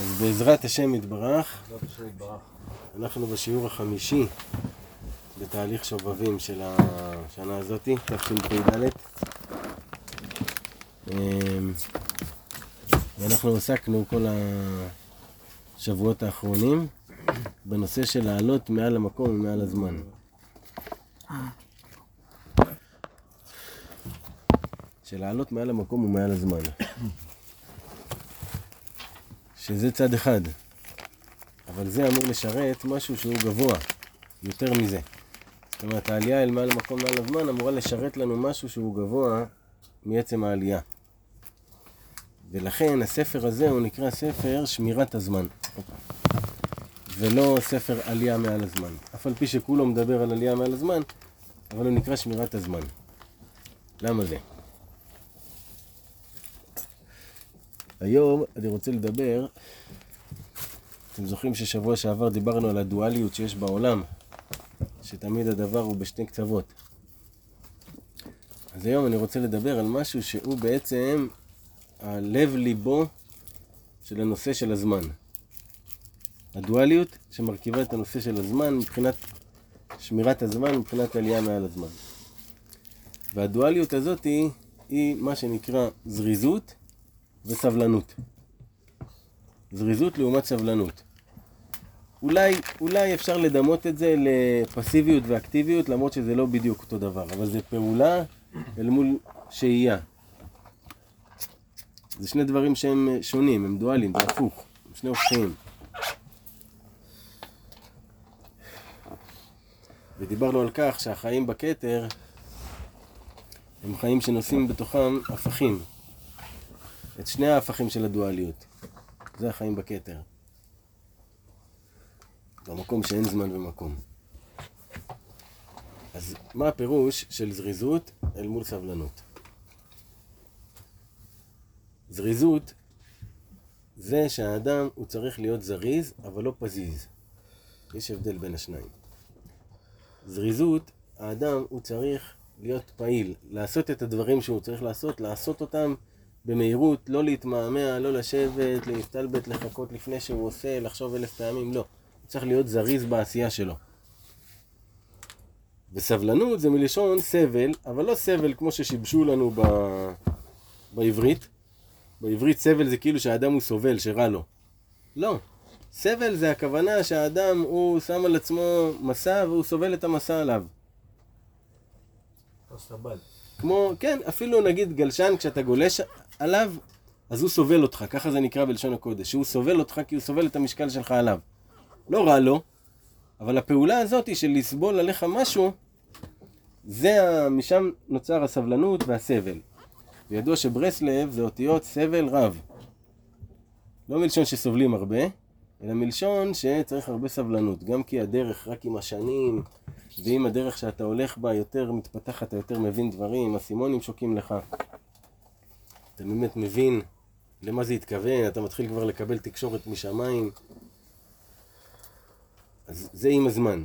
אז בעזרת השם יתברך. אנחנו בשיעור החמישי בתהליך שובבים של השנה הזאתי, תשפ"ד. אמ, ואנחנו עסקנו כל השבועות האחרונים בנושא של לעלות מעל המקום ומעל הזמן. של לעלות מעל המקום ומעל הזמן. שזה צד אחד. אבל זה אמור לשרת משהו שהוא גבוה, יותר מזה. זאת אומרת, העלייה אל מעל המקום מעל הזמן אמורה לשרת לנו משהו שהוא גבוה מעצם העלייה. ולכן הספר הזה הוא נקרא ספר שמירת הזמן. ולא ספר עלייה מעל הזמן. אף על פי שכולו מדבר על עלייה מעל הזמן, אבל הוא נקרא שמירת הזמן. למה זה? היום אני רוצה לדבר, אתם זוכרים ששבוע שעבר דיברנו על הדואליות שיש בעולם, שתמיד הדבר הוא בשתי קצוות. אז היום אני רוצה לדבר על משהו שהוא בעצם הלב ליבו של הנושא של הזמן. הדואליות שמרכיבה את הנושא של הזמן מבחינת שמירת הזמן, מבחינת עלייה מעל הזמן. והדואליות הזאת היא, היא מה שנקרא זריזות וסבלנות. זריזות לעומת סבלנות. אולי, אולי אפשר לדמות את זה לפסיביות ואקטיביות, למרות שזה לא בדיוק אותו דבר, אבל זה פעולה אל מול שהייה. זה שני דברים שהם שונים, הם דואליים, זה הפוך, הם שני הופכים. ודיברנו על כך שהחיים בכתר הם חיים שנושאים בתוכם הפכים. את שני ההפכים של הדואליות. זה החיים בכתר. במקום שאין זמן ומקום. אז מה הפירוש של זריזות אל מול סבלנות? זריזות זה שהאדם הוא צריך להיות זריז אבל לא פזיז. יש הבדל בין השניים. זריזות, האדם הוא צריך להיות פעיל, לעשות את הדברים שהוא צריך לעשות, לעשות אותם במהירות, לא להתמהמה, לא לשבת, להסתלבט, לחכות לפני שהוא עושה, לחשוב אלף פעמים, לא. הוא צריך להיות זריז בעשייה שלו. וסבלנות זה מלשון סבל, אבל לא סבל כמו ששיבשו לנו ב... בעברית. בעברית סבל זה כאילו שהאדם הוא סובל, שרע לו. לא. סבל זה הכוונה שהאדם הוא שם על עצמו מסע והוא סובל את המסע עליו. כמו, כן, אפילו נגיד גלשן, כשאתה גולש עליו, אז הוא סובל אותך, ככה זה נקרא בלשון הקודש, שהוא סובל אותך כי הוא סובל את המשקל שלך עליו. לא רע לו, אבל הפעולה הזאת של לסבול עליך משהו, זה, משם נוצר הסבלנות והסבל. וידוע שברסלב זה אותיות סבל רב. לא מלשון שסובלים הרבה, אלא מלשון שצריך הרבה סבלנות. גם כי הדרך רק עם השנים, ואם הדרך שאתה הולך בה יותר מתפתחת, אתה יותר מבין דברים, אסימונים שוקים לך. אתה באמת מבין למה זה התכוון, אתה מתחיל כבר לקבל תקשורת משמיים. אז זה עם הזמן.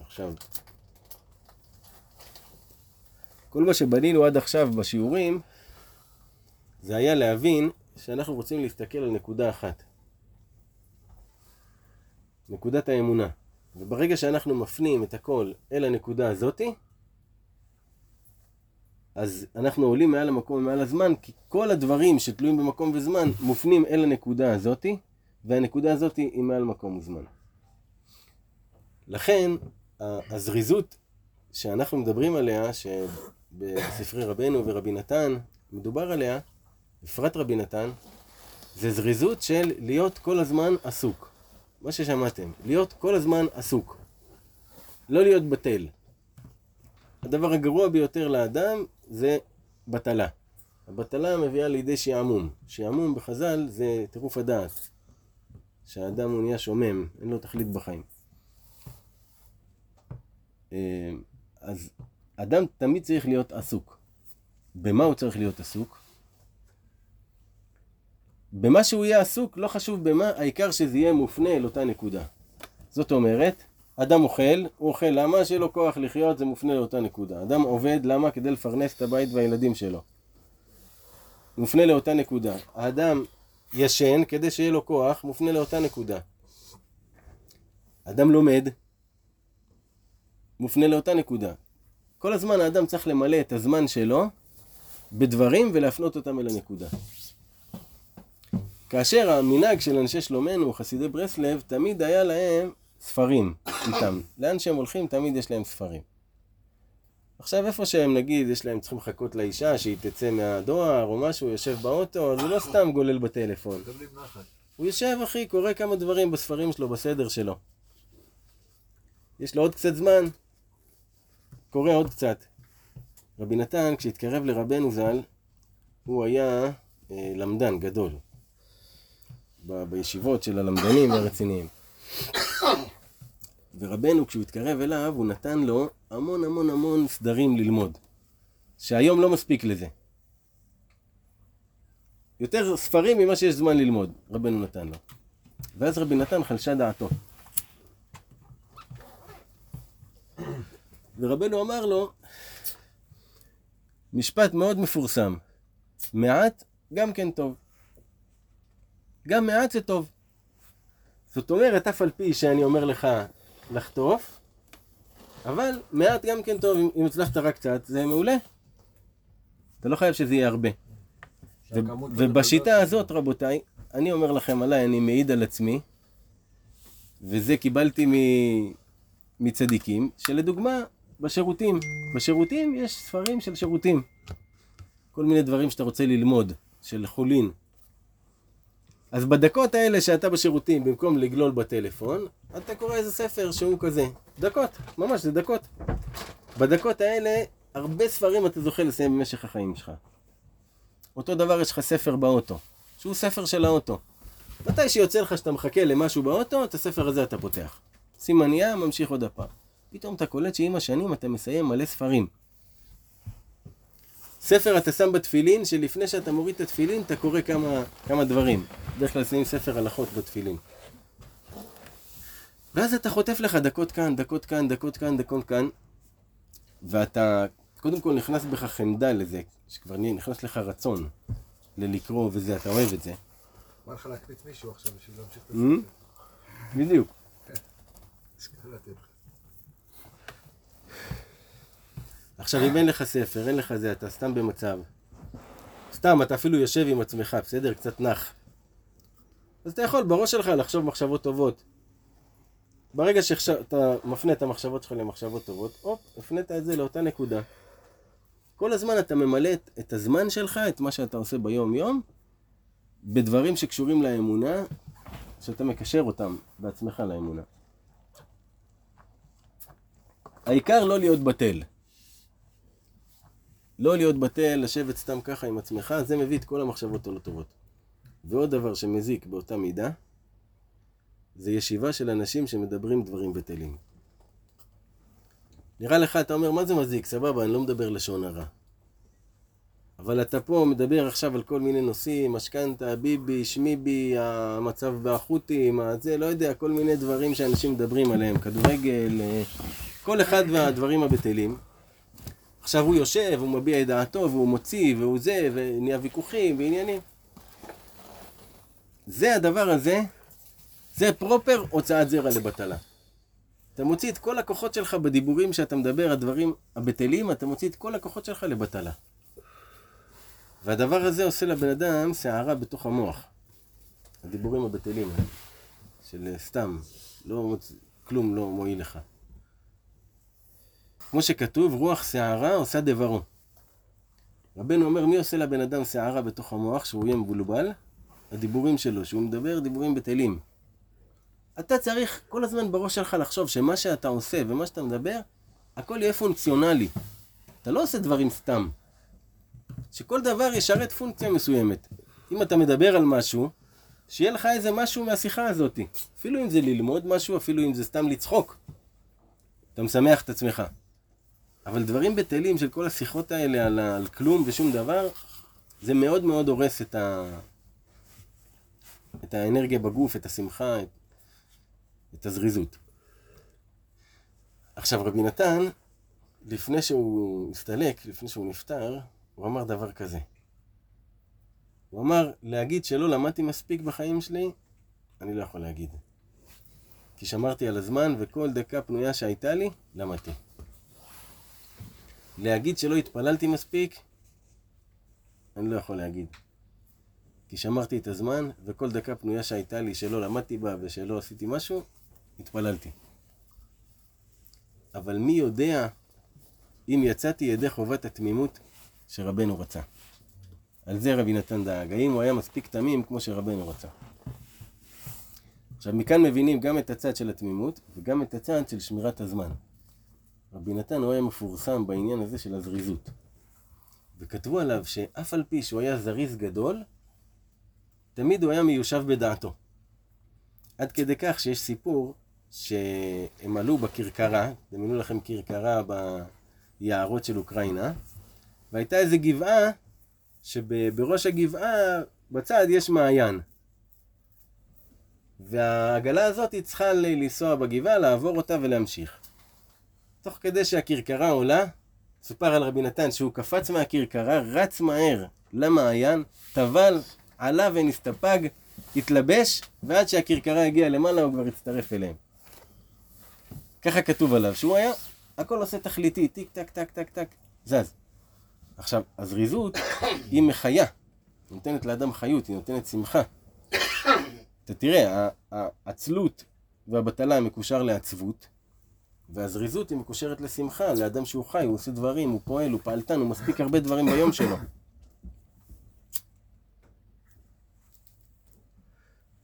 עכשיו, כל מה שבנינו עד עכשיו בשיעורים, זה היה להבין שאנחנו רוצים להסתכל על נקודה אחת. נקודת האמונה. וברגע שאנחנו מפנים את הכל אל הנקודה הזאתי, אז אנחנו עולים מעל המקום ומעל הזמן, כי כל הדברים שתלויים במקום וזמן מופנים אל הנקודה הזאתי, והנקודה הזאתי היא מעל מקום וזמן. לכן, הזריזות שאנחנו מדברים עליה, שבספרי רבנו ורבי נתן מדובר עליה, בפרט רבי נתן, זה זריזות של להיות כל הזמן עסוק. מה ששמעתם, להיות כל הזמן עסוק. לא להיות בטל. הדבר הגרוע ביותר לאדם זה בטלה. הבטלה מביאה לידי שעמום. שעמום בחז"ל זה טירוף הדעת. שהאדם הוא נהיה שומם, אין לו תכלית בחיים. אה, אז אדם תמיד צריך להיות עסוק. במה הוא צריך להיות עסוק? במה שהוא יהיה עסוק, לא חשוב במה, העיקר שזה יהיה מופנה אל אותה נקודה. זאת אומרת, אדם אוכל, הוא אוכל למה? שיהיה לו כוח לחיות, זה מופנה לאותה נקודה. אדם עובד, למה? כדי לפרנס את הבית והילדים שלו. מופנה לאותה נקודה. האדם ישן כדי שיהיה לו כוח, מופנה לאותה נקודה. אדם לומד, מופנה לאותה נקודה. כל הזמן האדם צריך למלא את הזמן שלו בדברים ולהפנות אותם אל הנקודה. כאשר המנהג של אנשי שלומנו, חסידי ברסלב, תמיד היה להם ספרים איתם. לאן שהם הולכים תמיד יש להם ספרים. עכשיו איפה שהם נגיד, יש להם צריכים לחכות לאישה שהיא תצא מהדואר או משהו, יושב באוטו, אז הוא לא סתם גולל בטלפון. הוא יושב אחי, קורא כמה דברים בספרים שלו, בסדר שלו. יש לו עוד קצת זמן, קורא עוד קצת. רבי נתן, כשהתקרב לרבנו ז"ל, הוא היה אה, למדן גדול. ב- בישיבות של הלמדנים והרציניים. ורבנו, כשהוא התקרב אליו, הוא נתן לו המון המון המון סדרים ללמוד. שהיום לא מספיק לזה. יותר ספרים ממה שיש זמן ללמוד, רבנו נתן לו. ואז רבי נתן חלשה דעתו. ורבנו אמר לו, משפט מאוד מפורסם, מעט גם כן טוב. גם מעט זה טוב. זאת אומרת, אף על פי שאני אומר לך לחטוף, אבל מעט גם כן טוב, אם, אם הצלחת רק קצת, זה מעולה. אתה לא חייב שזה יהיה הרבה. ו- שהכמות ובשיטה לא הזאת, רבותיי, אני אומר לכם עליי, אני מעיד על עצמי, וזה קיבלתי מ- מצדיקים, שלדוגמה, בשירותים, בשירותים יש ספרים של שירותים. כל מיני דברים שאתה רוצה ללמוד, של חולין. אז בדקות האלה שאתה בשירותים, במקום לגלול בטלפון, אתה קורא איזה ספר שהוא כזה. דקות, ממש, זה דקות. בדקות האלה, הרבה ספרים אתה זוכה לסיים במשך החיים שלך. אותו דבר יש לך ספר באוטו, שהוא ספר של האוטו. מתי שיוצא לך שאתה מחכה למשהו באוטו, את הספר הזה אתה פותח. סימניה, ממשיך עוד הפעם. פתאום אתה קולט שעם השנים אתה מסיים מלא ספרים. ספר אתה שם בתפילין, שלפני שאתה מוריד את התפילין, אתה קורא כמה, כמה דברים. בדרך כלל שמים ספר הלכות בתפילין. ואז אתה חוטף לך דקות כאן, דקות כאן, דקות כאן, דקות כאן, ואתה קודם כל נכנס בך חמדה לזה, שכבר נכנס לך רצון ללקרוא וזה, אתה אוהב את זה. בא לך להקניט מישהו עכשיו בשביל להמשיך את? הסרט. בדיוק. שנייה לתת לך. עכשיו, אם אין לך ספר, אין לך זה, אתה סתם במצב. סתם, אתה אפילו יושב עם עצמך, בסדר? קצת נח. אז אתה יכול בראש שלך לחשוב מחשבות טובות. ברגע שאתה מפנה את המחשבות שלך למחשבות טובות, הופ, הפנית את זה לאותה נקודה. כל הזמן אתה ממלא את, את הזמן שלך, את מה שאתה עושה ביום-יום, בדברים שקשורים לאמונה, שאתה מקשר אותם בעצמך לאמונה. העיקר לא להיות בטל. לא להיות בטל, לשבת סתם ככה עם עצמך, זה מביא את כל המחשבות הלא טובות. ועוד דבר שמזיק באותה מידה, זה ישיבה של אנשים שמדברים דברים בטלים. נראה לך, אתה אומר, מה זה מזיק? סבבה, אני לא מדבר לשון הרע. אבל אתה פה מדבר עכשיו על כל מיני נושאים, משכנתה, ביבי, שמיבי, המצב בחות'ים, זה, לא יודע, כל מיני דברים שאנשים מדברים עליהם, כדורגל, אה, כל אחד והדברים הבטלים. עכשיו הוא יושב, הוא מביע את דעתו, והוא מוציא, והוא זה, ונהיה ויכוחים ועניינים. זה הדבר הזה, זה פרופר הוצאת זרע לבטלה. אתה מוציא את כל הכוחות שלך בדיבורים שאתה מדבר, הדברים הבטלים, אתה מוציא את כל הכוחות שלך לבטלה. והדבר הזה עושה לבן אדם סערה בתוך המוח. הדיבורים הבטלים של סתם, לא מוצ... כלום לא מועיל לך. כמו שכתוב, רוח שערה עושה דברו. רבנו אומר, מי עושה לבן אדם שערה בתוך המוח, שהוא יהיה מבולבל? הדיבורים שלו, שהוא מדבר דיבורים בטלים. אתה צריך כל הזמן בראש שלך לחשוב שמה שאתה עושה ומה שאתה מדבר, הכל יהיה פונקציונלי. אתה לא עושה דברים סתם. שכל דבר ישרת פונקציה מסוימת. אם אתה מדבר על משהו, שיהיה לך איזה משהו מהשיחה הזאת. אפילו אם זה ללמוד משהו, אפילו אם זה סתם לצחוק. אתה משמח את עצמך. אבל דברים בטלים של כל השיחות האלה על, על כלום ושום דבר, זה מאוד מאוד הורס את, ה... את האנרגיה בגוף, את השמחה, את, את הזריזות. עכשיו, רבי נתן, לפני שהוא הסתלק, לפני שהוא נפטר, הוא אמר דבר כזה. הוא אמר, להגיד שלא למדתי מספיק בחיים שלי, אני לא יכול להגיד. כי שמרתי על הזמן, וכל דקה פנויה שהייתה לי, למדתי. להגיד שלא התפללתי מספיק, אני לא יכול להגיד. כי שמרתי את הזמן, וכל דקה פנויה שהייתה לי שלא למדתי בה ושלא עשיתי משהו, התפללתי. אבל מי יודע אם יצאתי ידי חובת התמימות שרבנו רצה. על זה רבי נתן דאג, האם הוא היה מספיק תמים כמו שרבנו רצה. עכשיו מכאן מבינים גם את הצד של התמימות וגם את הצד של שמירת הזמן. רבי נתן הוא היה מפורסם בעניין הזה של הזריזות. וכתבו עליו שאף על פי שהוא היה זריז גדול, תמיד הוא היה מיושב בדעתו. עד כדי כך שיש סיפור שהם עלו בכרכרה, דמיינו לכם כרכרה ביערות של אוקראינה, והייתה איזו גבעה, שבראש הגבעה, בצד יש מעיין. והעגלה הזאת היא צריכה לנסוע בגבעה, לעבור אותה ולהמשיך. תוך כדי שהכרכרה עולה, סופר על רבי נתן שהוא קפץ מהכרכרה, רץ מהר למעיין, טבל, עלה ונסתפג, התלבש, ועד שהכרכרה הגיעה למעלה הוא כבר הצטרף אליהם. ככה כתוב עליו, שהוא היה, הכל עושה תכליתי, טיק טק טק טק טק, זז. עכשיו, הזריזות היא מחיה, היא נותנת לאדם חיות, היא נותנת שמחה. אתה תראה, העצלות והבטלה מקושר לעצבות, והזריזות היא מקושרת לשמחה, לאדם שהוא חי, הוא עושה דברים, הוא פועל, הוא פעלתן, הוא מספיק הרבה דברים ביום שלו.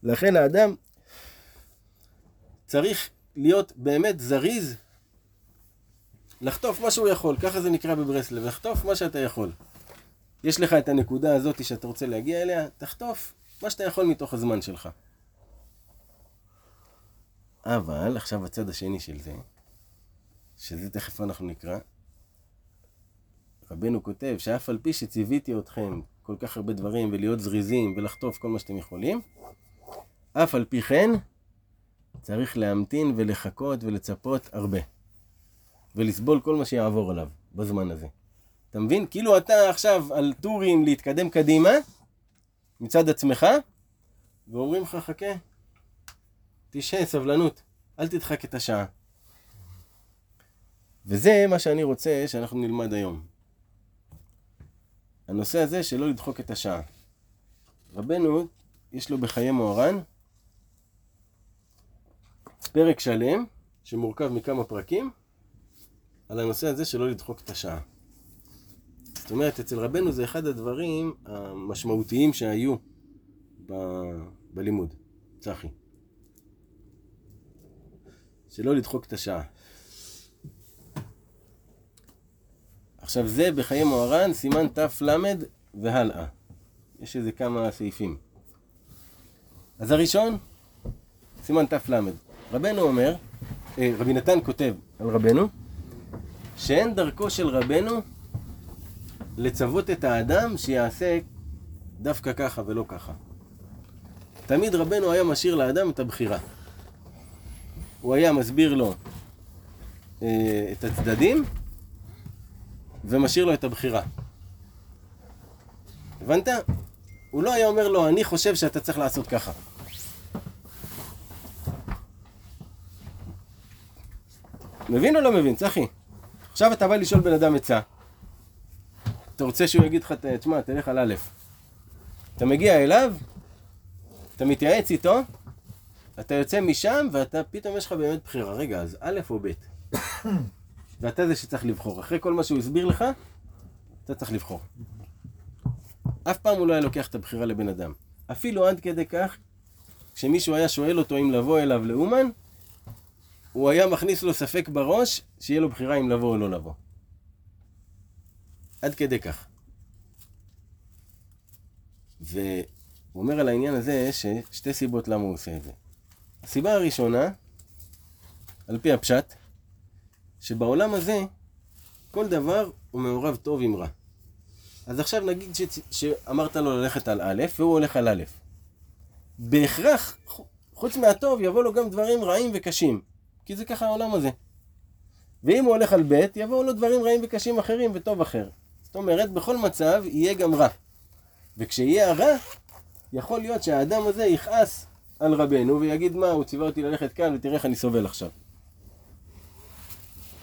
לכן האדם צריך להיות באמת זריז לחטוף מה שהוא יכול, ככה זה נקרא בברסלב, לחטוף מה שאתה יכול. יש לך את הנקודה הזאת שאתה רוצה להגיע אליה, תחטוף מה שאתה יכול מתוך הזמן שלך. אבל עכשיו הצד השני של זה, שזה תכף אנחנו נקרא, רבנו כותב שאף על פי שציוויתי אתכם כל כך הרבה דברים ולהיות זריזים ולחטוף כל מה שאתם יכולים, אף על פי כן צריך להמתין ולחכות ולצפות הרבה. ולסבול כל מה שיעבור עליו בזמן הזה. אתה מבין? כאילו אתה עכשיו על טורים להתקדם קדימה מצד עצמך, ואומרים לך חכה, תשהה, סבלנות, אל תדחק את השעה. וזה מה שאני רוצה שאנחנו נלמד היום. הנושא הזה שלא לדחוק את השעה. רבנו, יש לו בחיי מוהר"ן פרק שלם שמורכב מכמה פרקים על הנושא הזה שלא לדחוק את השעה. זאת אומרת, אצל רבנו זה אחד הדברים המשמעותיים שהיו ב... בלימוד. צחי. שלא לדחוק את השעה. עכשיו זה בחיי מוהר"ן, סימן תל והלאה. יש איזה כמה סעיפים. אז הראשון, סימן תל. רבנו אומר, אה, רבי נתן כותב על רבנו, שאין דרכו של רבנו לצוות את האדם שיעשה דווקא ככה ולא ככה. תמיד רבנו היה משאיר לאדם את הבחירה. הוא היה מסביר לו אה, את הצדדים ומשאיר לו את הבחירה. הבנת? הוא לא היה אומר לו, אני חושב שאתה צריך לעשות ככה. מבין או לא מבין, צחי? עכשיו אתה בא לשאול בן אדם עצה. אתה רוצה שהוא יגיד לך, תשמע, תלך על א'. אתה מגיע אליו, אתה מתייעץ איתו, אתה יוצא משם, ואתה, פתאום יש לך באמת בחירה. רגע, אז א' או ב'. ואתה זה שצריך לבחור. אחרי כל מה שהוא הסביר לך, אתה צריך לבחור. אף פעם הוא לא היה לוקח את הבחירה לבן אדם. אפילו עד כדי כך, כשמישהו היה שואל אותו אם לבוא אליו לאומן, הוא היה מכניס לו ספק בראש, שיהיה לו בחירה אם לבוא או לא לבוא. עד כדי כך. והוא אומר על העניין הזה ששתי סיבות למה הוא עושה את זה. הסיבה הראשונה, על פי הפשט, שבעולם הזה כל דבר הוא מעורב טוב עם רע. אז עכשיו נגיד ש... שאמרת לו ללכת על א', והוא הולך על א'. בהכרח, חוץ מהטוב, יבוא לו גם דברים רעים וקשים. כי זה ככה העולם הזה. ואם הוא הולך על ב', יבואו לו דברים רעים וקשים אחרים וטוב אחר. זאת אומרת, בכל מצב יהיה גם רע. וכשיהיה הרע, יכול להיות שהאדם הזה יכעס על רבנו ויגיד מה, הוא ציווה אותי ללכת כאן ותראה איך אני סובל עכשיו.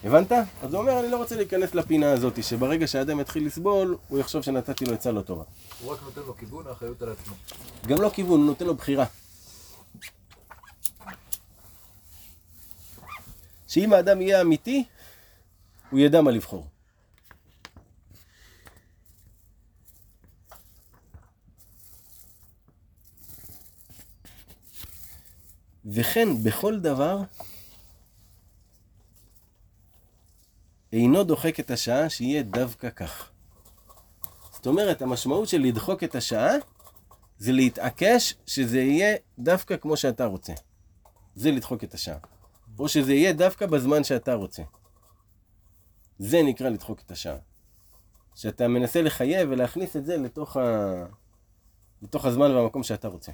הבנת? אז הוא אומר, אני לא רוצה להיכנס לפינה הזאת, שברגע שהאדם יתחיל לסבול, הוא יחשוב שנתתי לו עצה לא טובה. הוא רק נותן לו כיוון, האחריות על עצמו. גם לא כיוון, הוא נותן לו בחירה. שאם האדם יהיה אמיתי, הוא ידע מה לבחור. וכן בכל דבר אינו דוחק את השעה שיהיה דווקא כך. זאת אומרת, המשמעות של לדחוק את השעה זה להתעקש שזה יהיה דווקא כמו שאתה רוצה. זה לדחוק את השעה. או שזה יהיה דווקא בזמן שאתה רוצה. זה נקרא לדחוק את השעה. שאתה מנסה לחייב ולהכניס את זה לתוך, ה... לתוך הזמן והמקום שאתה רוצה.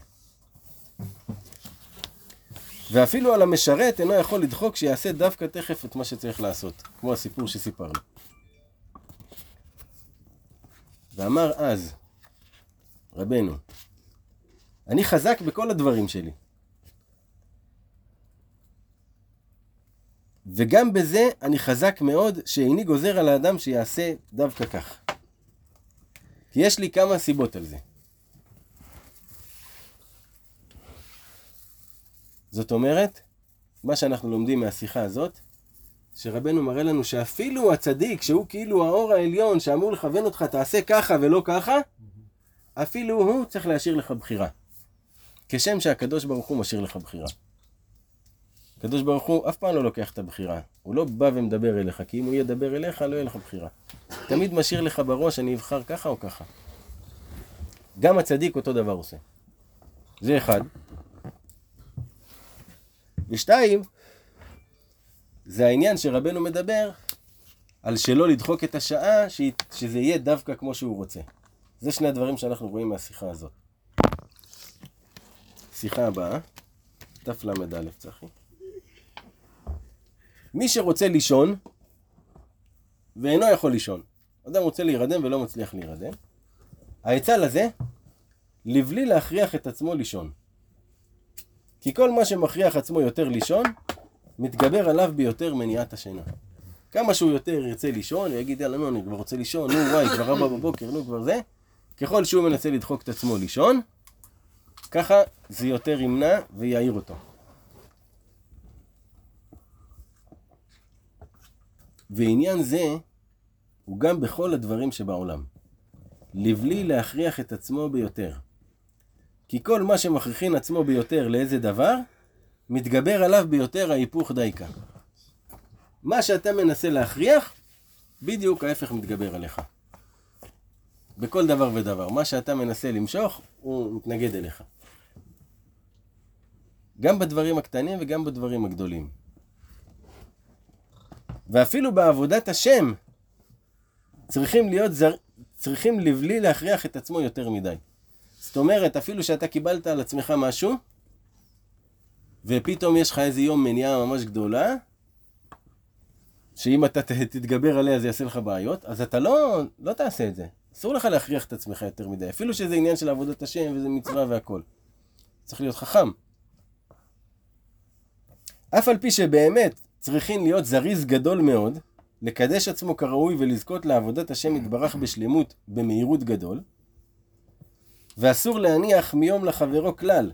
ואפילו על המשרת אינו יכול לדחוק שיעשה דווקא תכף את מה שצריך לעשות, כמו הסיפור שסיפרנו. ואמר אז, רבנו, אני חזק בכל הדברים שלי. וגם בזה אני חזק מאוד שאיני גוזר על האדם שיעשה דווקא כך. כי יש לי כמה סיבות על זה. זאת אומרת, מה שאנחנו לומדים מהשיחה הזאת, שרבנו מראה לנו שאפילו הצדיק, שהוא כאילו האור העליון שאמור לכוון אותך, תעשה ככה ולא ככה, אפילו הוא צריך להשאיר לך בחירה. כשם שהקדוש ברוך הוא משאיר לך בחירה. הקדוש ברוך הוא אף פעם לא לוקח את הבחירה. הוא לא בא ומדבר אליך, כי אם הוא ידבר אליך, לא יהיה לך בחירה. תמיד משאיר לך בראש, אני אבחר ככה או ככה. גם הצדיק אותו דבר עושה. זה אחד. ושתיים, זה העניין שרבנו מדבר על שלא לדחוק את השעה, שזה יהיה דווקא כמו שהוא רוצה. זה שני הדברים שאנחנו רואים מהשיחה הזאת. שיחה הבאה, תל"א צחי. מי שרוצה לישון, ואינו יכול לישון, אדם רוצה להירדם ולא מצליח להירדם, העצה לזה, לבלי להכריח את עצמו לישון. כי כל מה שמכריח עצמו יותר לישון, מתגבר עליו ביותר מניעת השינה. כמה שהוא יותר ירצה לישון, הוא יגיד, יאללה, נו, אני כבר רוצה לישון, נו, וואי, כבר ארבע בבוקר, נו, כבר זה. ככל שהוא מנסה לדחוק את עצמו לישון, ככה זה יותר ימנע ויעיר אותו. ועניין זה הוא גם בכל הדברים שבעולם. לבלי להכריח את עצמו ביותר. כי כל מה שמכריחין עצמו ביותר לאיזה דבר, מתגבר עליו ביותר ההיפוך דייקה. מה שאתה מנסה להכריח, בדיוק ההפך מתגבר עליך. בכל דבר ודבר. מה שאתה מנסה למשוך, הוא מתנגד אליך. גם בדברים הקטנים וגם בדברים הגדולים. ואפילו בעבודת השם, צריכים להיות זר... צריכים לבלי להכריח את עצמו יותר מדי. זאת אומרת, אפילו שאתה קיבלת על עצמך משהו, ופתאום יש לך איזה יום מניעה ממש גדולה, שאם אתה תתגבר עליה זה יעשה לך בעיות, אז אתה לא, לא תעשה את זה. אסור לך להכריח את עצמך יותר מדי, אפילו שזה עניין של עבודת השם וזה מצווה והכל. צריך להיות חכם. אף על פי שבאמת צריכים להיות זריז גדול מאוד, לקדש עצמו כראוי ולזכות לעבודת השם יתברך בשלמות במהירות גדול, ואסור להניח מיום לחברו כלל,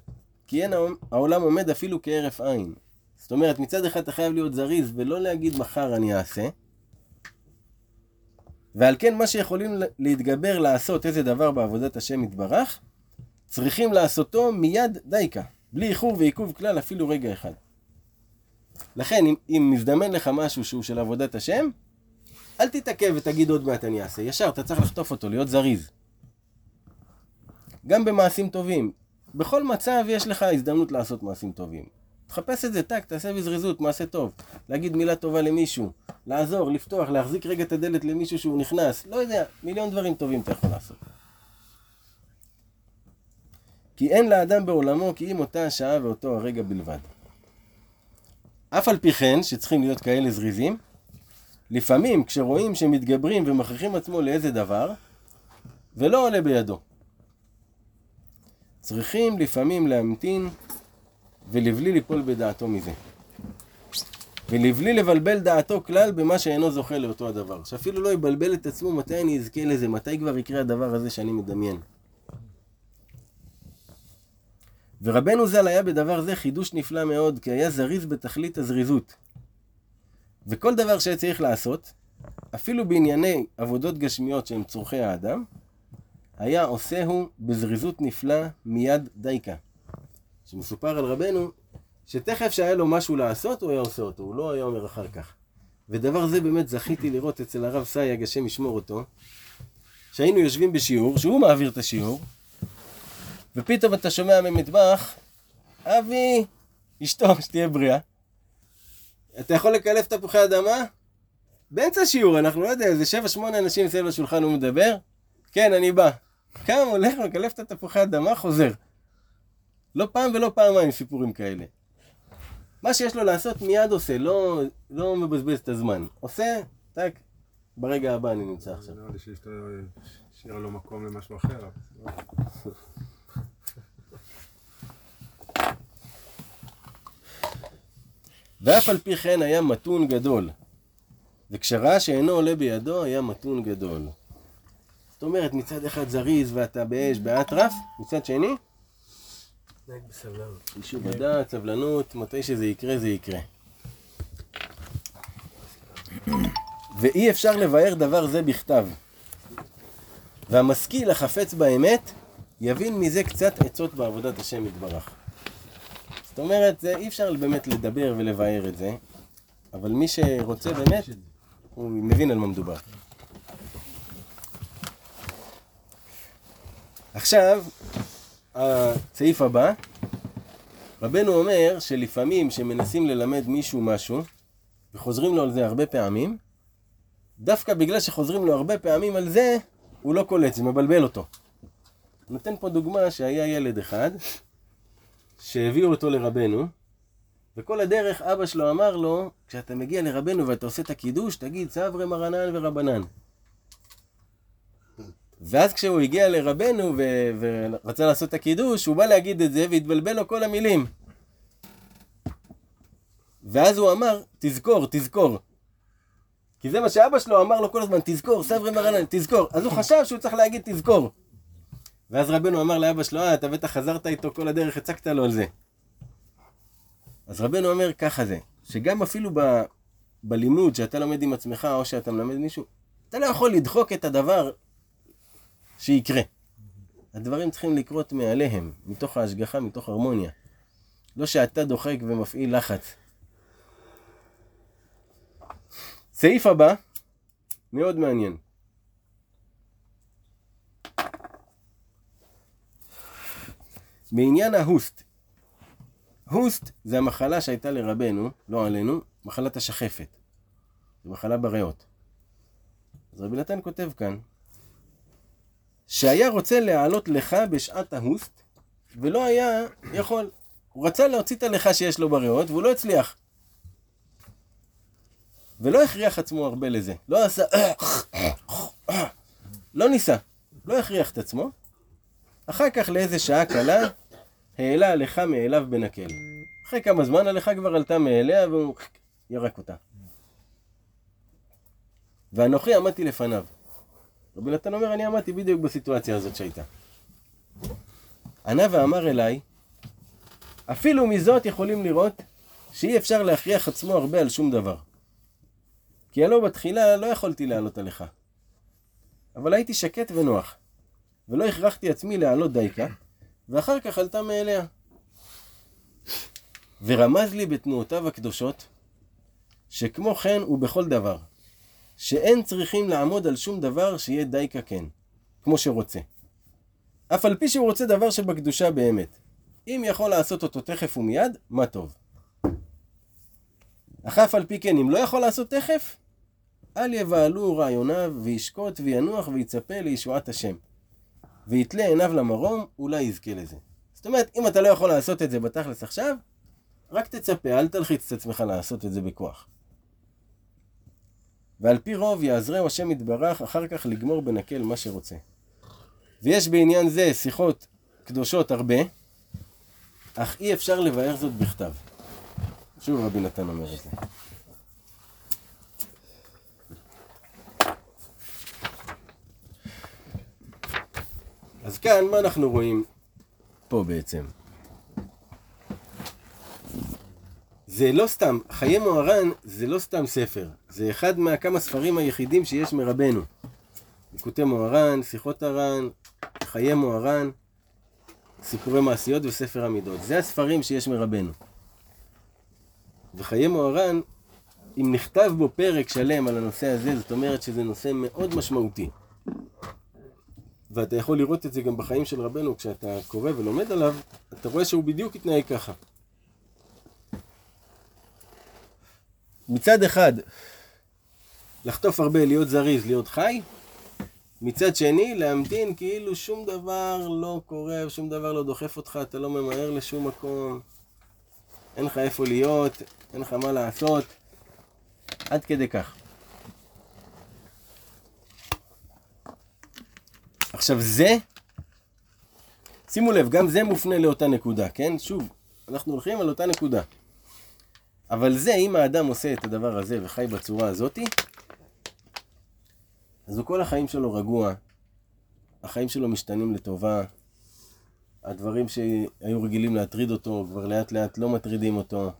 כי אין העולם עומד אפילו כהרף עין. זאת אומרת, מצד אחד אתה חייב להיות זריז ולא להגיד מחר אני אעשה, ועל כן מה שיכולים להתגבר לעשות איזה דבר בעבודת השם יתברך, צריכים לעשותו מיד דייקה, בלי איחור ועיכוב כלל אפילו רגע אחד. לכן, אם, אם מזדמן לך משהו שהוא של עבודת השם, אל תתעכב ותגיד עוד מעט אני אעשה. ישר, אתה צריך לחטוף אותו, להיות זריז. גם במעשים טובים. בכל מצב יש לך הזדמנות לעשות מעשים טובים. תחפש את זה, טק, תעשה בזריזות, מעשה טוב. להגיד מילה טובה למישהו, לעזור, לפתוח, להחזיק רגע את הדלת למישהו שהוא נכנס. לא יודע, מיליון דברים טובים אתה יכול לעשות. כי אין לאדם בעולמו כי אם אותה השעה ואותו הרגע בלבד. אף על פי כן, שצריכים להיות כאלה זריזים, לפעמים כשרואים שמתגברים ומכריחים עצמו לאיזה דבר, ולא עולה בידו. צריכים לפעמים להמתין ולבלי ליפול בדעתו מזה. ולבלי לבלבל דעתו כלל במה שאינו זוכה לאותו הדבר. שאפילו לא יבלבל את עצמו מתי אני אזכה לזה, מתי כבר יקרה הדבר הזה שאני מדמיין. ורבנו ז"ל היה בדבר זה חידוש נפלא מאוד, כי היה זריז בתכלית הזריזות. וכל דבר שהיה צריך לעשות, אפילו בענייני עבודות גשמיות שהם צורכי האדם, היה עושהו בזריזות נפלא מיד דייקה. שמסופר על רבנו, שתכף שהיה לו משהו לעשות, הוא היה עושה אותו, הוא לא היה אומר אחר כך. ודבר זה באמת זכיתי לראות אצל הרב סייג, השם ישמור אותו, שהיינו יושבים בשיעור, שהוא מעביר את השיעור, ופתאום אתה שומע ממטבח, אבי, אשתו, שתהיה בריאה, אתה יכול לקלף תפוחי אדמה? באמצע השיעור, אנחנו לא יודע, איזה שבע שמונה אנשים מסביב לשולחן הוא מדבר? כן, אני בא. קם, הולך, מקלף את התפוחי אדמה, חוזר. לא פעם ולא פעמיים סיפורים כאלה. מה שיש לו לעשות מיד עושה, לא, לא מבזבז את הזמן. עושה, טק, ברגע הבא אני נמצא עכשיו. נראה לי השאירה לו מקום למשהו אחר. אבל- ואף על פי כן היה מתון גדול. וכשראה שאינו עולה בידו, היה מתון גדול. זאת אומרת, מצד אחד זריז ואתה באש, באטרף, מצד שני. יישוב הדעת, סבלנות, מתי שזה יקרה, זה יקרה. ואי אפשר לבאר דבר זה בכתב. והמשכיל החפץ באמת, יבין מזה קצת עצות בעבודת השם יתברך. זאת אומרת, זה אי אפשר באמת לדבר ולבאר את זה, אבל מי שרוצה באמת, הוא מבין על מה מדובר. עכשיו, הסעיף הבא, רבנו אומר שלפעמים שמנסים ללמד מישהו משהו, וחוזרים לו על זה הרבה פעמים, דווקא בגלל שחוזרים לו הרבה פעמים על זה, הוא לא קולט, זה מבלבל אותו. נותן פה דוגמה שהיה ילד אחד, שהביאו אותו לרבנו, וכל הדרך אבא שלו אמר לו, כשאתה מגיע לרבנו ואתה עושה את הקידוש, תגיד סברי מרנן ורבנן. ואז כשהוא הגיע לרבנו ו- ורצה לעשות את הקידוש, הוא בא להגיד את זה והתבלבל לו כל המילים. ואז הוא אמר, תזכור, תזכור. כי זה מה שאבא שלו אמר לו כל הזמן, תזכור, סברי מרנן, תזכור. אז הוא חשב שהוא צריך להגיד תזכור. ואז רבנו אמר לאבא שלו, אה, אתה בטח חזרת איתו כל הדרך, הצקת לו על זה. אז רבנו אומר, ככה זה, שגם אפילו ב, בלימוד שאתה לומד עם עצמך, או שאתה מלמד מישהו, אתה לא יכול לדחוק את הדבר שיקרה. הדברים צריכים לקרות מעליהם, מתוך ההשגחה, מתוך הרמוניה. לא שאתה דוחק ומפעיל לחץ. סעיף הבא, מאוד מעניין. בעניין ההוסט. הוסט זה המחלה שהייתה לרבנו, לא עלינו, מחלת השחפת. זו מחלה בריאות. אז רבי נתן כותב כאן, שהיה רוצה להעלות לך בשעת ההוסט, ולא היה יכול. הוא רצה להוציא את הלכה שיש לו בריאות, והוא לא הצליח. ולא הכריח עצמו הרבה לזה. לא עשה... לא ניסה. לא הכריח את עצמו. אחר כך לאיזה שעה קלה, העלה הלכה מאליו בנקל. אחרי כמה זמן הלכה כבר עלתה מאליה והוא ירק אותה. ואנוכי עמדתי לפניו. רבי נתן אומר, אני עמדתי בדיוק בסיטואציה הזאת שהייתה. ענה ואמר אליי, אפילו מזאת יכולים לראות שאי אפשר להכריח עצמו הרבה על שום דבר. כי הלא בתחילה לא יכולתי לעלות עליך. אבל הייתי שקט ונוח, ולא הכרחתי עצמי לעלות דייקה, ואחר כך עלתה מאליה. ורמז לי בתנועותיו הקדושות, שכמו כן הוא בכל דבר, שאין צריכים לעמוד על שום דבר שיהיה דייקה כן, כמו שרוצה. אף על פי שהוא רוצה דבר שבקדושה באמת. אם יכול לעשות אותו תכף ומיד, מה טוב. אך אף על פי כן, אם לא יכול לעשות תכף, אל יבהלו רעיוניו, וישקוט וינוח ויצפה לישועת השם. ויתלה עיניו למרום, אולי יזכה לזה. זאת אומרת, אם אתה לא יכול לעשות את זה בתכלס עכשיו, רק תצפה, אל תלחיץ את עצמך לעשות את זה בכוח. ועל פי רוב יעזרהו השם יתברך אחר כך לגמור בנקל מה שרוצה. ויש בעניין זה שיחות קדושות הרבה, אך אי אפשר לבאר זאת בכתב. שוב רבי נתן אומר את זה. אז כאן, מה אנחנו רואים פה בעצם? זה לא סתם, חיי מוהר"ן זה לא סתם ספר, זה אחד מהכמה ספרים היחידים שיש מרבנו. ליקוטי מוהר"ן, שיחות הר"ן, חיי מוהר"ן, סיפורי מעשיות וספר המידות. זה הספרים שיש מרבנו. וחיי מוהר"ן, אם נכתב בו פרק שלם על הנושא הזה, זאת אומרת שזה נושא מאוד משמעותי. ואתה יכול לראות את זה גם בחיים של רבנו, כשאתה קורא ולומד עליו, אתה רואה שהוא בדיוק התנהג ככה. מצד אחד, לחטוף הרבה, להיות זריז, להיות חי, מצד שני, להמתין כאילו שום דבר לא קורה, שום דבר לא דוחף אותך, אתה לא ממהר לשום מקום, אין לך איפה להיות, אין לך מה לעשות, עד כדי כך. עכשיו זה, שימו לב, גם זה מופנה לאותה נקודה, כן? שוב, אנחנו הולכים על אותה נקודה. אבל זה, אם האדם עושה את הדבר הזה וחי בצורה הזאתי, אז הוא כל החיים שלו רגוע, החיים שלו משתנים לטובה, הדברים שהיו רגילים להטריד אותו, כבר לאט לאט לא מטרידים אותו,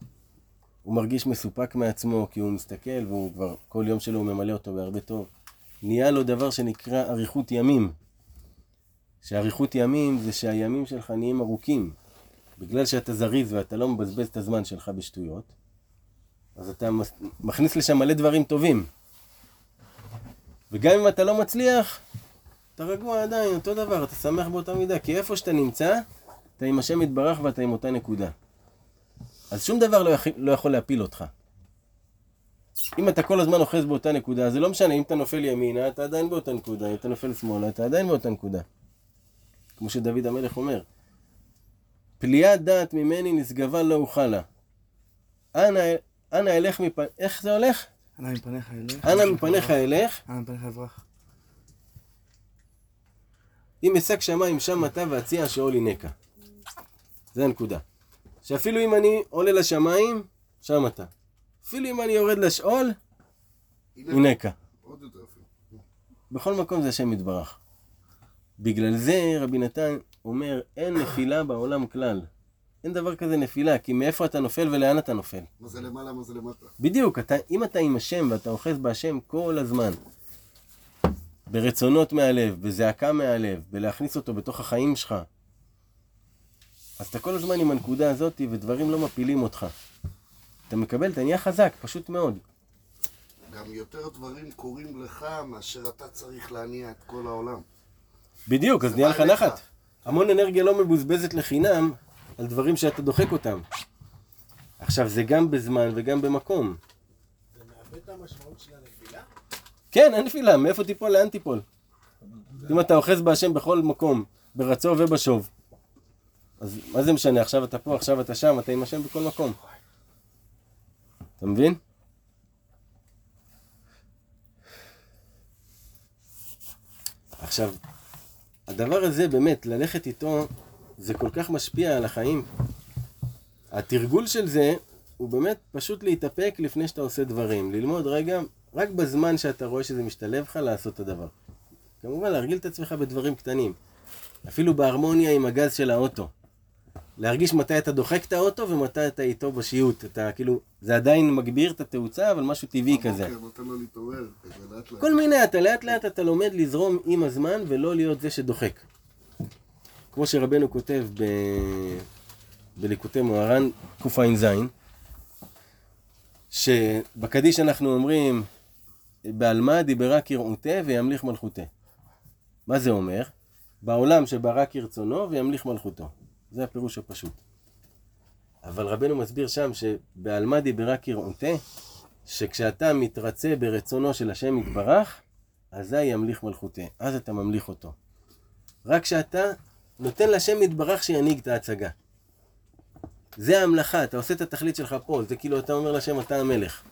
הוא מרגיש מסופק מעצמו, כי הוא מסתכל והוא כבר, כל יום שלו הוא ממלא אותו בהרבה טוב. נהיה לו דבר שנקרא אריכות ימים. שאריכות ימים זה שהימים שלך נהיים ארוכים. בגלל שאתה זריז ואתה לא מבזבז את הזמן שלך בשטויות, אז אתה מכניס לשם מלא דברים טובים. וגם אם אתה לא מצליח, אתה רגוע עדיין, אותו דבר, אתה שמח באותה מידה, כי איפה שאתה נמצא, אתה עם השם יתברך ואתה עם אותה נקודה. אז שום דבר לא, יכ... לא יכול להפיל אותך. אם אתה כל הזמן אוחז באותה נקודה, זה לא משנה, אם אתה נופל ימינה, אתה עדיין באותה נקודה, אם אתה נופל שמאלה, אתה עדיין באותה נקודה. כמו שדוד המלך אומר, פליאת דעת ממני נשגבה לא אוכלה. אנא, אנא אלך מפ... איך זה הולך? אנא מפניך אלך. אנא מפניך אלך, אנא מפניך אברח. אם אשק שמיים שם אתה ואציע שאול ינקה. זה הנקודה. שאפילו אם אני עולה לשמיים, שם אתה. אפילו אם אני יורד לשאול, יותר אפילו. בכל מקום זה השם יתברך. בגלל זה רבי נתן אומר, אין נפילה בעולם כלל. אין דבר כזה נפילה, כי מאיפה אתה נופל ולאן אתה נופל. מה זה למעלה, מה זה למטה. בדיוק, אתה, אם אתה עם השם ואתה אוחז בהשם כל הזמן, ברצונות מהלב, בזעקה מהלב, בלהכניס אותו בתוך החיים שלך, אז אתה כל הזמן עם הנקודה הזאת ודברים לא מפילים אותך. אתה מקבל, אתה נהיה חזק, פשוט מאוד. גם יותר דברים קורים לך מאשר אתה צריך להניע את כל העולם. בדיוק, אז נהיה לך. נחת. המון אנרגיה לא מבוזבזת לחינם על דברים שאתה דוחק אותם. עכשיו, זה גם בזמן וגם במקום. זה מאבד את המשמעות של הנפילה? כן, אין נפילה, מאיפה תיפול, לאן תיפול. אם אתה אוחז בהשם בכל מקום, ברצו ובשוב. אז מה זה משנה, עכשיו אתה פה, עכשיו אתה שם, אתה עם השם בכל מקום. אתה מבין? עכשיו, הדבר הזה באמת, ללכת איתו, זה כל כך משפיע על החיים. התרגול של זה, הוא באמת פשוט להתאפק לפני שאתה עושה דברים. ללמוד רגע, רק בזמן שאתה רואה שזה משתלב לך, לעשות את הדבר. כמובן, להרגיל את עצמך בדברים קטנים. אפילו בהרמוניה עם הגז של האוטו. להרגיש מתי אתה דוחק את האוטו ומתי אתה איתו בשיוט. אתה כאילו, זה עדיין מגביר את התאוצה, אבל משהו טבעי כזה. כל מיני, אתה לאט לאט אתה לומד לזרום עם הזמן ולא להיות זה שדוחק. כמו שרבנו כותב ב... בליקוטי מוהר"ן קע"ז, שבקדיש אנחנו אומרים, בעלמא דיברה כרעותה וימליך מלכותה. מה זה אומר? בעולם שברא כרצונו וימליך מלכותו. זה הפירוש הפשוט. אבל רבנו מסביר שם שבעלמא דיברה כרעותה, שכשאתה מתרצה ברצונו של השם יתברך, אזי ימליך מלכותה. אז אתה ממליך אותו. רק כשאתה נותן לשם יתברך שינהיג את ההצגה. זה ההמלכה, אתה עושה את התכלית שלך פה, זה כאילו אתה אומר לשם אתה המלך.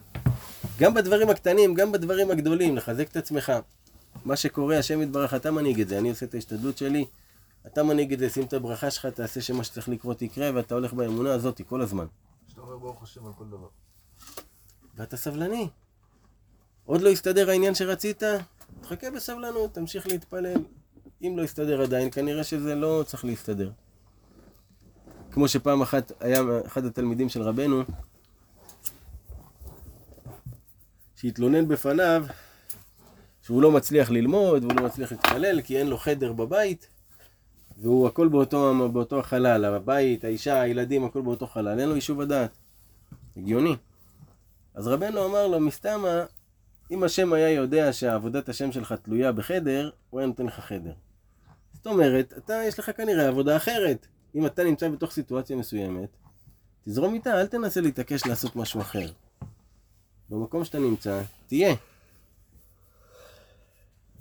גם בדברים הקטנים, גם בדברים הגדולים, לחזק את עצמך. מה שקורה, השם יתברך, אתה מנהיג את זה, אני עושה את ההשתדלות שלי, אתה מנהיג את זה, שים את הברכה שלך, תעשה שמה שצריך לקרות יקרה, ואתה הולך באמונה הזאת כל הזמן. שאתה אומר ברוך השם על כל דבר. ואתה סבלני. עוד לא הסתדר העניין שרצית? תחכה בסבלנות, תמשיך להתפלל. אם לא יסתדר עדיין, כנראה שזה לא צריך להסתדר. כמו שפעם אחת היה אחד התלמידים של רבנו, שהתלונן בפניו שהוא לא מצליח ללמוד והוא לא מצליח להתפלל כי אין לו חדר בבית והוא הכל באותו, באותו החלל, הבית, האישה, הילדים, הכל באותו חלל, אין לו יישוב הדעת. הגיוני. אז רבנו אמר לו, מסתמה, אם השם היה יודע שעבודת השם שלך תלויה בחדר, הוא היה נותן לך חדר. זאת אומרת, אתה, יש לך כנראה עבודה אחרת. אם אתה נמצא בתוך סיטואציה מסוימת, תזרום איתה, אל תנסה להתעקש לעשות משהו אחר. במקום שאתה נמצא, תהיה.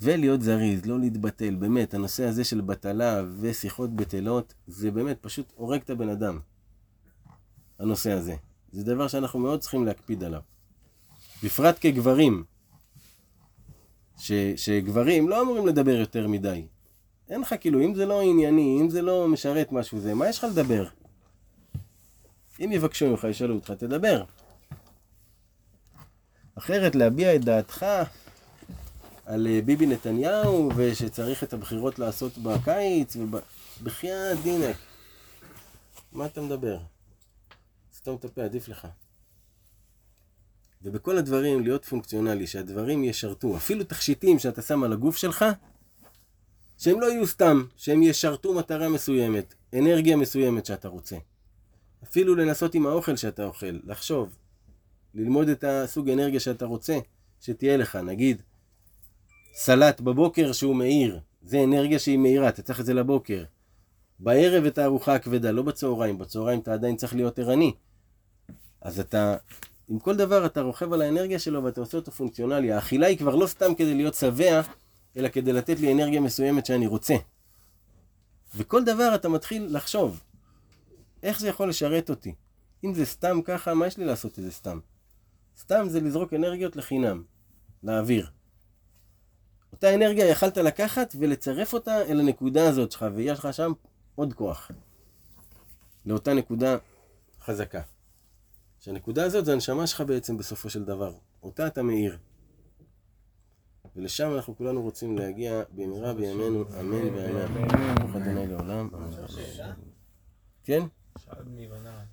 ולהיות זריז, לא להתבטל, באמת, הנושא הזה של בטלה ושיחות בטלות, זה באמת פשוט הורג את הבן אדם. הנושא הזה. זה דבר שאנחנו מאוד צריכים להקפיד עליו. בפרט כגברים, ש, שגברים לא אמורים לדבר יותר מדי. אין לך כאילו, אם זה לא ענייני, אם זה לא משרת משהו זה, מה יש לך לדבר? אם יבקשו ממך, ישאלו אותך, תדבר. אחרת להביע את דעתך על אה, ביבי נתניהו ושצריך את הבחירות לעשות בקיץ ובחייאת דינק. מה אתה מדבר? סתום את הפה, עדיף לך. ובכל הדברים להיות פונקציונלי, שהדברים ישרתו, אפילו תכשיטים שאתה שם על הגוף שלך, שהם לא יהיו סתם, שהם ישרתו מטרה מסוימת, אנרגיה מסוימת שאתה רוצה. אפילו לנסות עם האוכל שאתה אוכל, לחשוב, ללמוד את הסוג אנרגיה שאתה רוצה, שתהיה לך, נגיד, סלט בבוקר שהוא מאיר, זה אנרגיה שהיא מאירה, אתה צריך את זה לבוקר. בערב את הארוחה הכבדה, לא בצהריים, בצהריים אתה עדיין צריך להיות ערני. אז אתה, עם כל דבר אתה רוכב על האנרגיה שלו ואתה עושה אותו פונקציונלי. האכילה היא כבר לא סתם כדי להיות שבע, אלא כדי לתת לי אנרגיה מסוימת שאני רוצה. וכל דבר אתה מתחיל לחשוב, איך זה יכול לשרת אותי? אם זה סתם ככה, מה יש לי לעשות את זה סתם? סתם זה לזרוק אנרגיות לחינם, לאוויר. אותה אנרגיה יכלת לקחת ולצרף אותה אל הנקודה הזאת שלך, ויש לך שם עוד כוח. לאותה נקודה חזקה. שהנקודה הזאת זה הנשמה שלך בעצם בסופו של דבר. אותה אתה מאיר. ולשם אנחנו כולנו רוצים להגיע במהרה בימינו, אמן ואמן. ברוך אדוני לעולם. אמן. כן?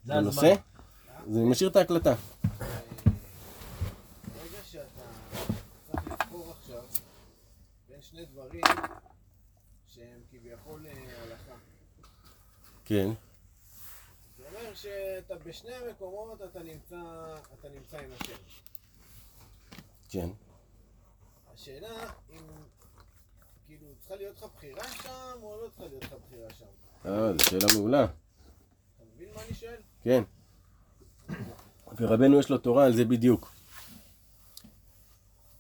זה הנושא? זה משאיר את ההקלטה. ברגע שאתה צריך לבחור עכשיו בין שני דברים שהם כביכול אה, הלכה. כן. זה אומר שאתה בשני המקומות אתה נמצא, אתה נמצא עם השם. כן. השאלה אם כאילו צריכה להיות לך בחירה שם או לא צריכה להיות לך בחירה שם. אה, זו שאלה מעולה. אתה מבין מה אני שואל? כן. ורבנו יש לו תורה על זה בדיוק.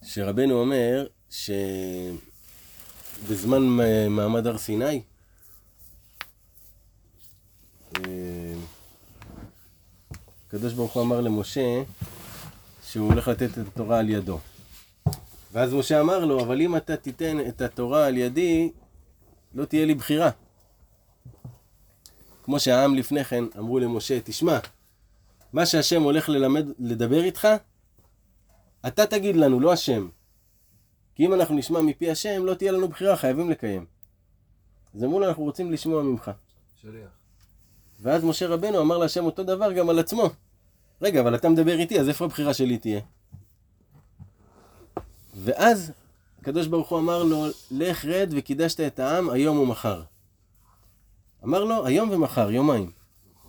שרבנו אומר שבזמן מעמד הר סיני, אה, הקדוש ברוך הוא אמר למשה שהוא הולך לתת את התורה על ידו. ואז משה אמר לו, אבל אם אתה תיתן את התורה על ידי, לא תהיה לי בחירה. כמו שהעם לפני כן אמרו למשה, תשמע, מה שהשם הולך ללמד, לדבר איתך, אתה תגיד לנו, לא השם. כי אם אנחנו נשמע מפי השם, לא תהיה לנו בחירה, חייבים לקיים. אז אמרו לו, אנחנו רוצים לשמוע ממך. שליח. ואז משה רבנו אמר להשם אותו דבר גם על עצמו. רגע, אבל אתה מדבר איתי, אז איפה הבחירה שלי תהיה? ואז הקדוש ברוך הוא אמר לו, לך רד וקידשת את העם היום ומחר. אמר לו, היום ומחר, יומיים.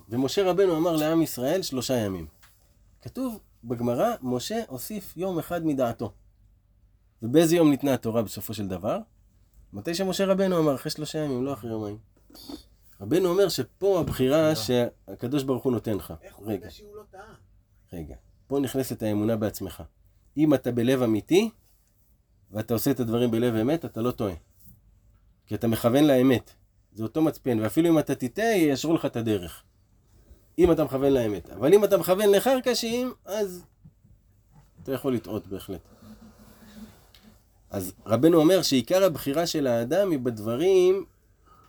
ומשה רבנו אמר לעם ישראל שלושה ימים. כתוב בגמרא, משה הוסיף יום אחד מדעתו. ובאיזה יום ניתנה התורה בסופו של דבר? מתי שמשה רבנו אמר, אחרי שלושה ימים, לא אחרי יומיים. רבנו אומר שפה הבחירה שהקדוש ברוך הוא נותן לך. איך הוא רגע, יודע שהוא לא טעה? רגע. פה נכנסת האמונה בעצמך. אם אתה בלב אמיתי, ואתה עושה את הדברים בלב אמת, אתה לא טועה. כי אתה מכוון לאמת. זה אותו מצפן, ואפילו אם אתה תטעה, יישרו לך את הדרך. אם אתה מכוון לאמת. אבל אם אתה מכוון לחרקשים, אז אתה יכול לטעות בהחלט. אז רבנו אומר שעיקר הבחירה של האדם היא בדברים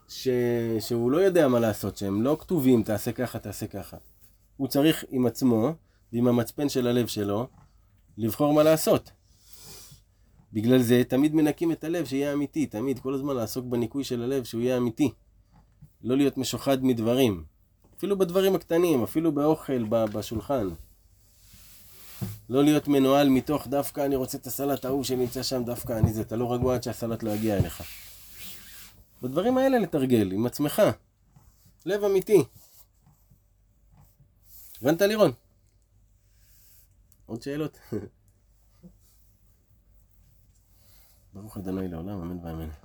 ש... שהוא לא יודע מה לעשות, שהם לא כתובים, תעשה ככה, תעשה ככה. הוא צריך עם עצמו ועם המצפן של הלב שלו לבחור מה לעשות. בגלל זה תמיד מנקים את הלב שיהיה אמיתי, תמיד, כל הזמן לעסוק בניקוי של הלב שהוא יהיה אמיתי. לא להיות משוחד מדברים. אפילו בדברים הקטנים, אפילו באוכל, בשולחן. לא להיות מנוהל מתוך דווקא אני רוצה את הסלט ההוא שנמצא שם, דווקא אני זה, אתה לא רגוע עד שהסלט לא יגיע אליך. בדברים האלה לתרגל, עם עצמך. לב אמיתי. הבנת לירון? עוד שאלות? ברוך אדוני לעולם, אמן ואמן.